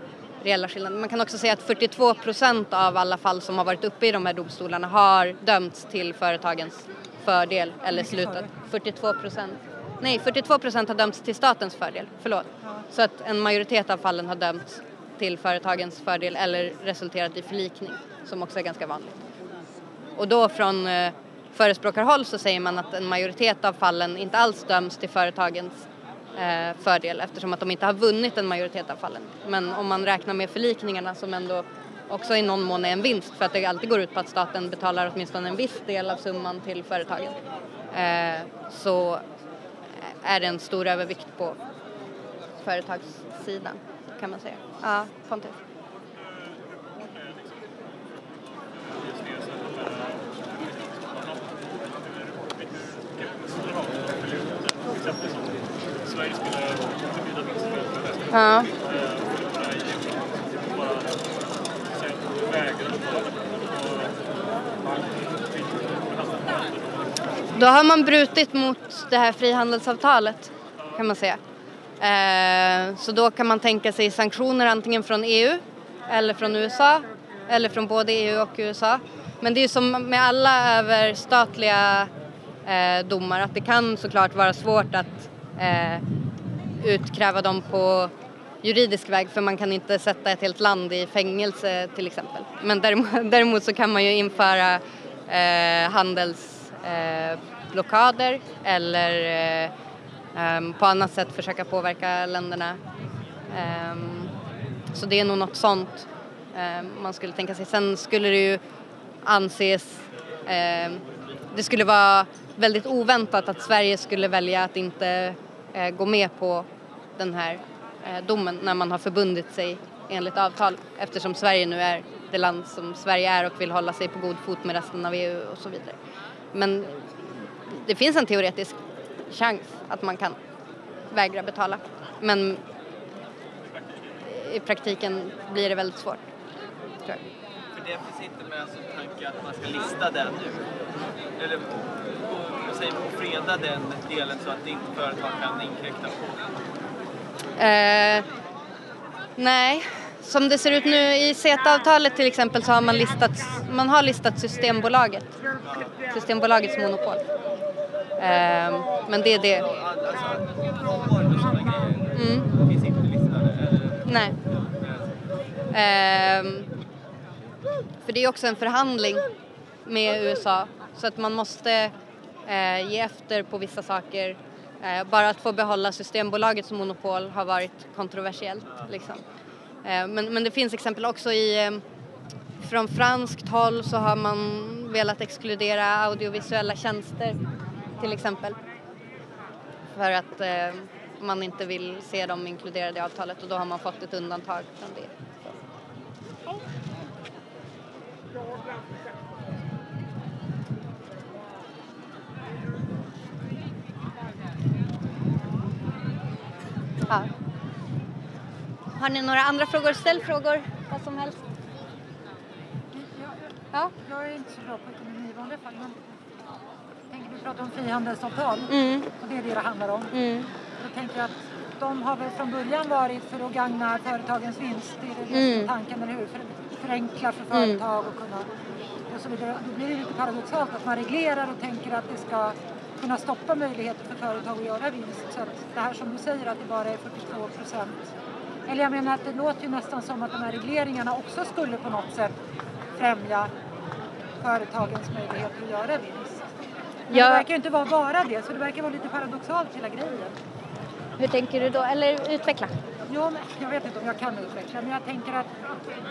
reella skillnader. Man kan också säga att 42 procent av alla fall som har varit uppe i de här domstolarna har dömts till företagens fördel eller slutat. 42 procent. Nej, 42 procent har dömts till statens fördel, förlåt. Så att en majoritet av fallen har dömts till företagens fördel eller resulterat i förlikning, som också är ganska vanligt. Och då från eh, förespråkarhåll så säger man att en majoritet av fallen inte alls döms till företagens Eh, fördel eftersom att de inte har vunnit en majoritet av fallen. Men om man räknar med förlikningarna som ändå också i någon mån är en vinst för att det alltid går ut på att staten betalar åtminstone en viss del av summan till företagen eh, så är det en stor övervikt på företagssidan kan man säga. Ja, Pontus. Ja. Då har man brutit mot det här frihandelsavtalet kan man säga. Eh, så då kan man tänka sig sanktioner antingen från EU eller från USA eller från både EU och USA. Men det är ju som med alla överstatliga eh, domar att det kan såklart vara svårt att eh, utkräva dem på juridisk väg för man kan inte sätta ett helt land i fängelse till exempel. Men däremot, däremot så kan man ju införa eh, handelsblockader eh, eller eh, ehm, på annat sätt försöka påverka länderna. Ehm, så det är nog något sånt ehm, man skulle tänka sig. Sen skulle det ju anses, det skulle vara väldigt oväntat att Sverige skulle välja att inte eh, gå med på den här eh, domen när man har förbundit sig enligt avtal eftersom Sverige nu är det land som Sverige är och vill hålla sig på god fot med resten av EU och så vidare. Men det finns en teoretisk chans att man kan vägra betala. Men i praktiken blir det väldigt svårt. Tror jag. För det finns inte med som tanke att man ska lista det nu? Eller man, att freda den delen så att inte företag kan inkräkta på? Eh, nej, som det ser ut nu i CETA-avtalet till exempel så har man listat, man har listat Systembolaget. Systembolagets monopol. Eh, men det är det. Alltså, Mm. finns inte listade? Nej. Ehm, för det är också en förhandling med USA så att man måste eh, ge efter på vissa saker. Eh, bara att få behålla Systembolagets monopol har varit kontroversiellt. Liksom. Eh, men, men det finns exempel också i eh, från franskt håll så har man velat exkludera audiovisuella tjänster till exempel. För att eh, man inte vill se dem inkluderade i avtalet och då har man fått ett undantag från det. Ja. Har ni några andra frågor? Ställ frågor, vad som helst. Ja. Jag är inte så bra på ekonomi i vanliga fall. Men tänker, vi pratar om frihandelsavtal Mm, och det är det det handlar om. mm, Då tänker jag att de har väl från början varit för att gagna företagens vinst. Det är det Mm. tanken, eller hur? För, förenkla för Mm. företag och kunna och så vidare. Då blir det lite paradoxalt att man reglerar och tänker att det ska kunna stoppa möjligheter för företag att göra vinst. Så att det här som du säger att det bara är 42 procent. Eller jag menar att det låter ju nästan som att de här regleringarna också skulle på något sätt främja företagens möjligheter att göra vinst. Men Ja. det verkar ju inte vara bara det, så det verkar vara lite paradoxalt hela grejen. Hur tänker du då? Eller utveckla. Jo, men jag vet inte om jag kan utveckla, men jag tänker att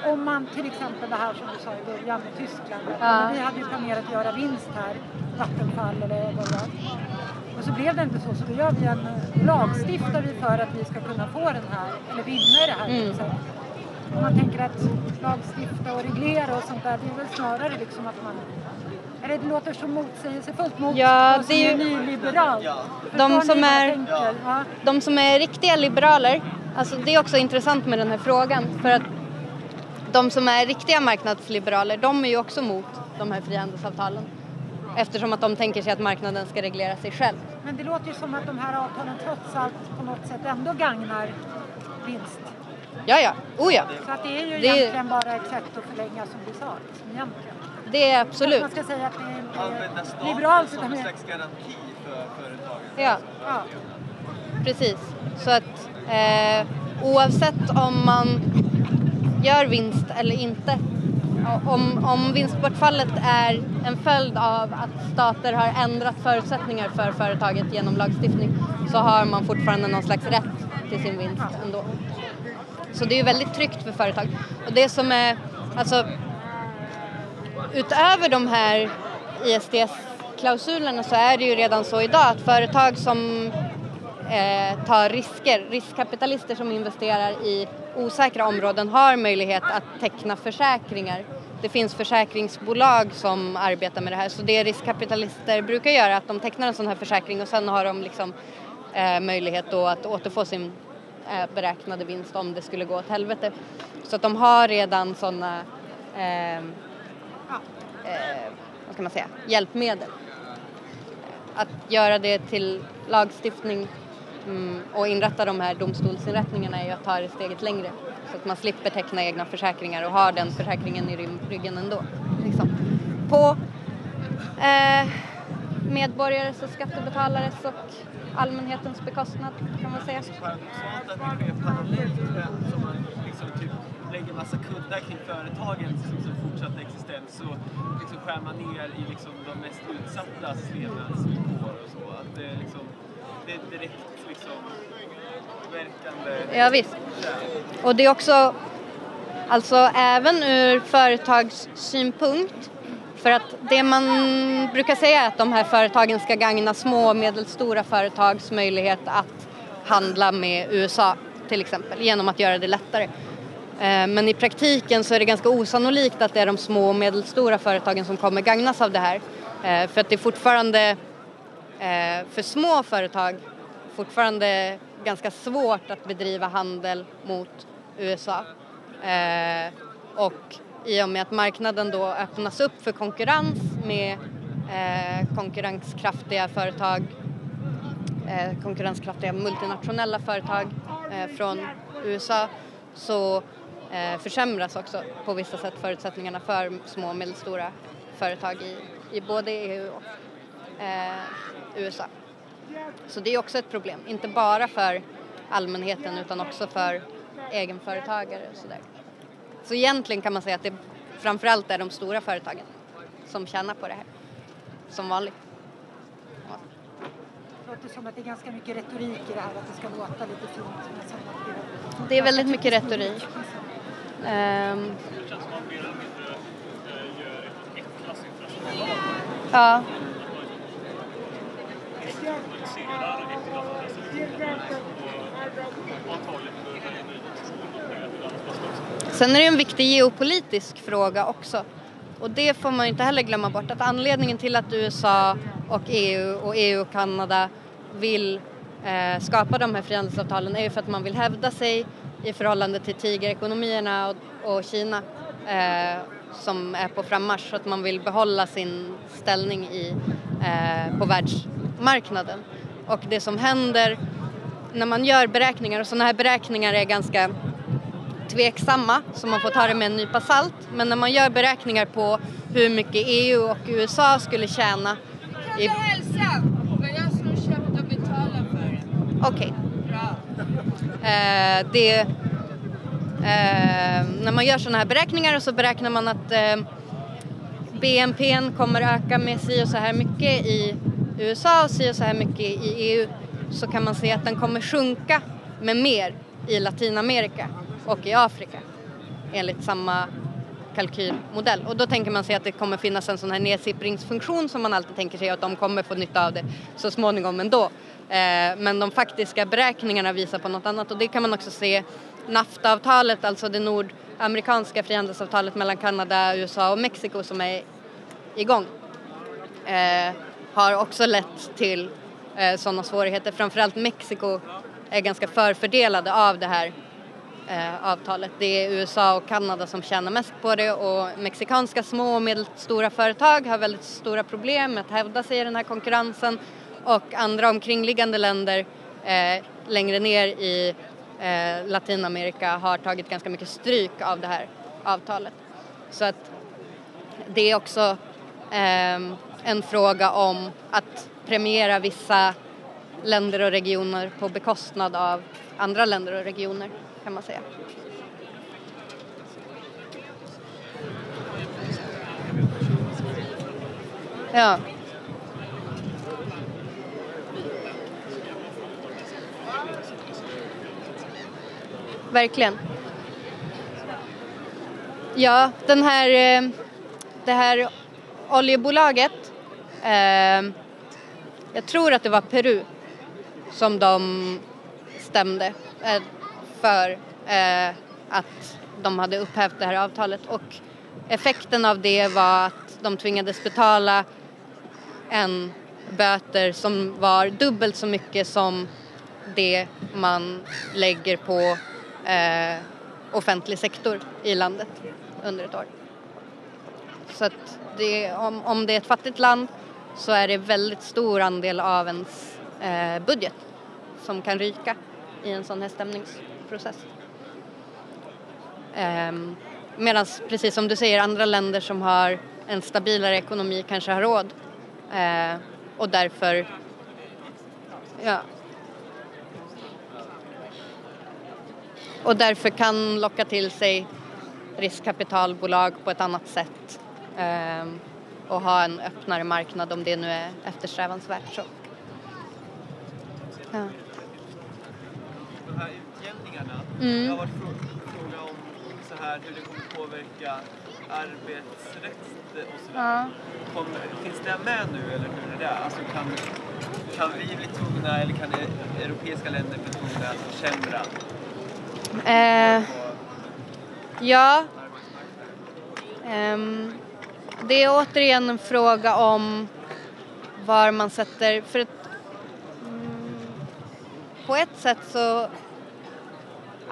om man till exempel det här som du sa i början med Tyskland. Ja. Vi hade ju planerat att göra vinst här, Vattenfall eller vad det var. Och så blev det inte så, så då gör vi en lagstiftar vi för att vi ska kunna få den här, eller vinna i det här. Mm. Mm. Om man tänker att lagstifta och reglera och sånt där, det är väl snarare liksom att man eller det låter så motsägelsefullt mot Ja, det är som ju-. Förstår De som är-? Ja. De som är riktiga liberaler, alltså det är också intressant med den här frågan för att de som är riktiga marknadsliberaler, de är ju också mot de här frihandelsavtalen eftersom att de tänker sig att marknaden ska reglera sig själv. Men det låter ju som att de här avtalen trots allt på något sätt ändå gagnar vinst. Ja, ja, oh ja, Så att det är ju Det är- egentligen bara ett sätt att förlänga som vi sa. Liksom, egentligen. Det är Man absolut. ska säga att det är inte Använda är staten liberalt som en mer... slags garanti för företagen. Ja, Ja. precis. Så att eh, oavsett om man gör vinst eller inte, om, om vinstbortfallet är en följd av att stater har ändrat förutsättningar för företaget genom lagstiftning så har man fortfarande någon slags rätt till sin vinst ändå. Så det är ju väldigt tryggt för företag. Och det som är, alltså utöver de här ISDS-klausulerna så är det ju redan så idag att företag som eh, tar risker, riskkapitalister som investerar i osäkra områden har möjlighet att teckna försäkringar. Det finns försäkringsbolag som arbetar med det här så det riskkapitalister brukar göra är att de tecknar en sån här försäkring och sen har de liksom eh, möjlighet då att återfå sin eh, beräknade vinst om det skulle gå åt helvete. Så att de har redan sådana eh, eh, vad ska man säga, hjälpmedel. Att göra det till lagstiftning mm, och inrätta de här domstolsinrättningarna är ju att ta det steget längre. Så att man slipper teckna egna försäkringar och har den försäkringen i ryggen ändå. Liksom. På eh, medborgares och skattebetalares och allmänhetens bekostnad kan man säga. Så att det sker parallellt som man liksom typ lägger massa kuddar kring företagens liksom, fortsatta existens och liksom skär man ner i liksom, de mest utsattas levnadsvillkor och så. Att det, liksom, det är direkt liksom verkande Ja, visst. Och det är också, alltså även ur företagssynpunkt, för att det man brukar säga är att de här företagen ska gagna små och medelstora företags möjlighet att handla med USA till exempel genom att göra det lättare. Eh, men i praktiken så är det ganska osannolikt att det är de små och medelstora företagen som kommer gagnas av det här. Eh, för att det är fortfarande eh, för små företag fortfarande ganska svårt att bedriva handel mot USA. Och i och med att marknaden då öppnas upp för konkurrens med konkurrenskraftiga företag, konkurrenskraftiga multinationella företag från USA så försämras också på vissa sätt förutsättningarna för små och medelstora företag i, i både EU och eh, USA. Så det är också ett problem, inte bara för allmänheten utan också för egenföretagare och sådär. Så egentligen kan man säga att det framförallt är de stora företagen som tjänar på det här, som vanligt. Det låter som att det är ganska mycket retorik i det här, att det ska låta lite fint. Men Det är väldigt mycket retorik. Um, Det känns som man mer eller mindre gör ett ja, Sen är det en viktig geopolitisk fråga också. Och det får man ju inte heller glömma bort att anledningen till att USA och EU och EU och Kanada vill eh, skapa de här frihandelsavtalen är ju för att man vill hävda sig i förhållande till tigerekonomierna och, och Kina eh, som är på frammarsch så att man vill behålla sin ställning i, eh, på världsmarknaden. Och det som händer när man gör beräkningar och sådana här beräkningar är ganska tveksamma så man får ta det med en nypa salt. Men när man gör beräkningar på hur mycket EU och USA skulle tjäna i... Okej. Bra. Eh, det, eh, när man gör sådana här beräkningar och så beräknar man att eh, BNP kommer öka med si och så här mycket i USA och si och så här mycket i EU så kan man se att den kommer sjunka med mer i Latinamerika och i Afrika enligt samma kalkylmodell. Och då tänker man sig att det kommer finnas en sån här nedsippringsfunktion som man alltid tänker sig att de kommer få nytta av det så småningom ändå. Eh, men de faktiska beräkningarna visar på något annat och det kan man också se NAFTA-avtalet, alltså det nordamerikanska frihandelsavtalet mellan Kanada, USA och Mexiko som är igång eh, har också lett till eh, sådana svårigheter. Framförallt Mexiko är ganska förfördelade av det här eh, avtalet. Det är USA och Kanada som tjänar mest på det och mexikanska små och medelstora företag har väldigt stora problem med att hävda sig i den här konkurrensen och andra omkringliggande länder eh, längre ner i eh, Latinamerika har tagit ganska mycket stryk av det här avtalet. Så att det är också ehm, en fråga om att premiera vissa länder och regioner på bekostnad av andra länder och regioner kan man säga. Ja. Verkligen. Ja, den här, eh, det här oljebolaget, eh, jag tror att det var Peru som de stämde eh, för eh, att de hade upphävt det här avtalet och effekten av det var att de tvingades betala en böter som var dubbelt så mycket som det man lägger på eh, offentlig sektor i landet under ett år. Så att det, om, om det är ett fattigt land så är det väldigt stor andel av ens eh, budget som kan ryka i en sån här process. Ehm, Medan precis som du säger andra länder som har en stabilare ekonomi kanske har råd eh, och därför ja, och därför kan locka till sig riskkapitalbolag på ett annat sätt ehm, och ha en öppnare marknad om det nu är eftersträvansvärt. Så. Ja. De här utjämningarna, Mm. det har varit frå- fråga om så här, hur det kommer påverka arbetsrätt och sådär. Ja. Kommer, finns det med nu eller hur är det? Alltså kan, kan vi bli tvungna eller kan europeiska länder bli tvungna att försämra Eh, ja? Ehm, det är återigen en fråga om var man sätter, för att mm, på ett sätt så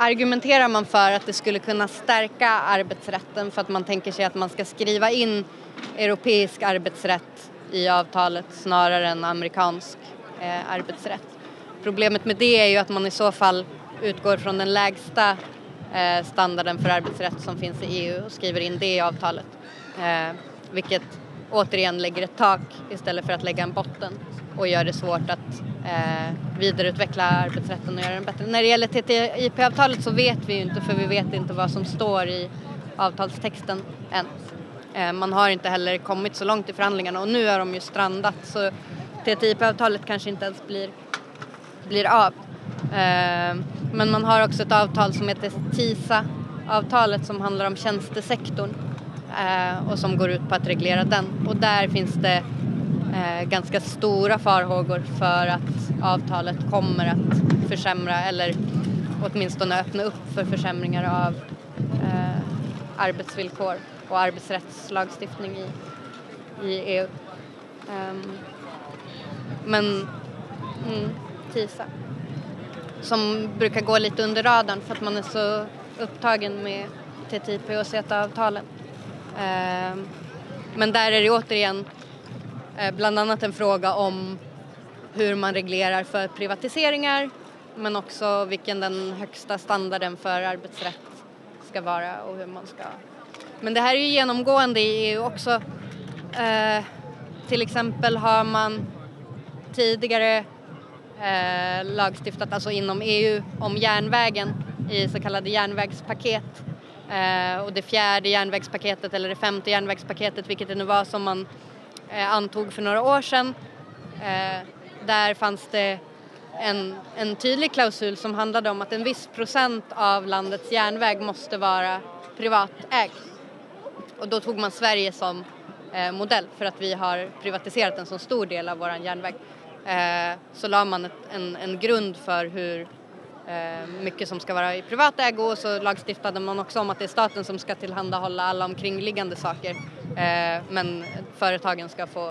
argumenterar man för att det skulle kunna stärka arbetsrätten för att man tänker sig att man ska skriva in europeisk arbetsrätt i avtalet snarare än amerikansk eh, arbetsrätt. Problemet med det är ju att man i så fall utgår från den lägsta eh, standarden för arbetsrätt som finns i EU och skriver in det i avtalet. Eh, vilket återigen lägger ett tak istället för att lägga en botten och gör det svårt att eh, vidareutveckla arbetsrätten och göra den bättre. När det gäller TTIP-avtalet så vet vi ju inte för vi vet inte vad som står i avtalstexten än. Eh, man har inte heller kommit så långt i förhandlingarna och nu är de ju strandat så TTIP-avtalet kanske inte ens blir, blir av. Eh, men man har också ett avtal som heter TISA-avtalet som handlar om tjänstesektorn eh, och som går ut på att reglera den och där finns det Eh, ganska stora farhågor för att avtalet kommer att försämra eller åtminstone öppna upp för försämringar av eh, arbetsvillkor och arbetsrättslagstiftning i, i EU. Um, ehm, men mm, TISA som brukar gå lite under radarn för att man är så upptagen med TTIP och CETA-avtalen. Um, ehm, men där är det återigen Eh, bland annat en fråga om hur man reglerar för privatiseringar men också vilken den högsta standarden för arbetsrätt ska vara och hur man ska men det här är ju genomgående i EU också. Eh, till exempel har man tidigare eh, lagstiftat, alltså inom EU, om järnvägen i så kallade järnvägspaket. Eh, och det fjärde järnvägspaketet eller det femte järnvägspaketet, vilket det nu var som man Eh, antog för några år sedan. Eh, där fanns det en, en tydlig klausul som handlade om att en viss procent av landets järnväg måste vara privatägd. Och då tog man Sverige som eh, modell för att vi har privatiserat en så stor del av vår järnväg. Eh, så la man ett, en, en grund för hur eh, mycket som ska vara i privat ägo och så lagstiftade man också om att det är staten som ska tillhandahålla alla omkringliggande saker Eh, men företagen ska få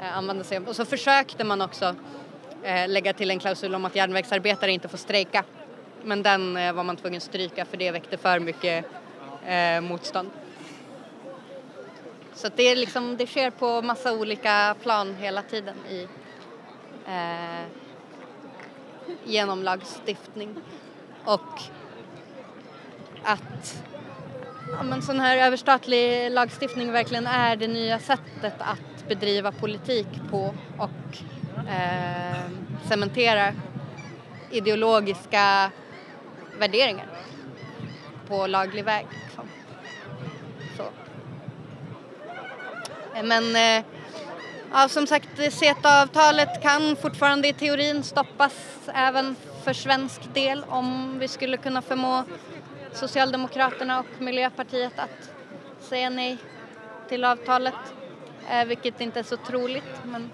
eh, använda sig av. Och så försökte man också eh, lägga till en klausul om att järnvägsarbetare inte får strejka men den eh, var man tvungen att stryka för det väckte för mycket eh, motstånd. Så det, är liksom, det sker på massa olika plan hela tiden i, eh, genom lagstiftning. Och att ja, men sån här överstatlig lagstiftning verkligen är det nya sättet att bedriva politik på och eh, cementera ideologiska värderingar på laglig väg. Liksom. Eh, men eh, ja, som sagt, CETA-avtalet kan fortfarande i teorin stoppas även för svensk del om vi skulle kunna förmå Socialdemokraterna och Miljöpartiet att säga nej till avtalet, eh, vilket inte är så troligt. Men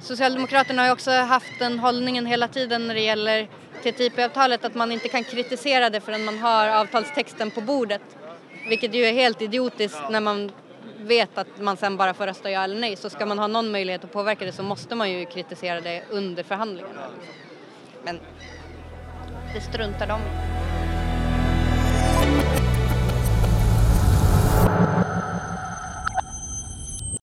Socialdemokraterna har ju också haft den hållningen hela tiden när det gäller TTIP-avtalet att man inte kan kritisera det förrän man har avtalstexten på bordet. Vilket ju är helt idiotiskt när man vet att man sen bara får rösta ja eller nej så ska man ha någon möjlighet att påverka det så måste man ju kritisera det under förhandlingarna. Men det struntar de i.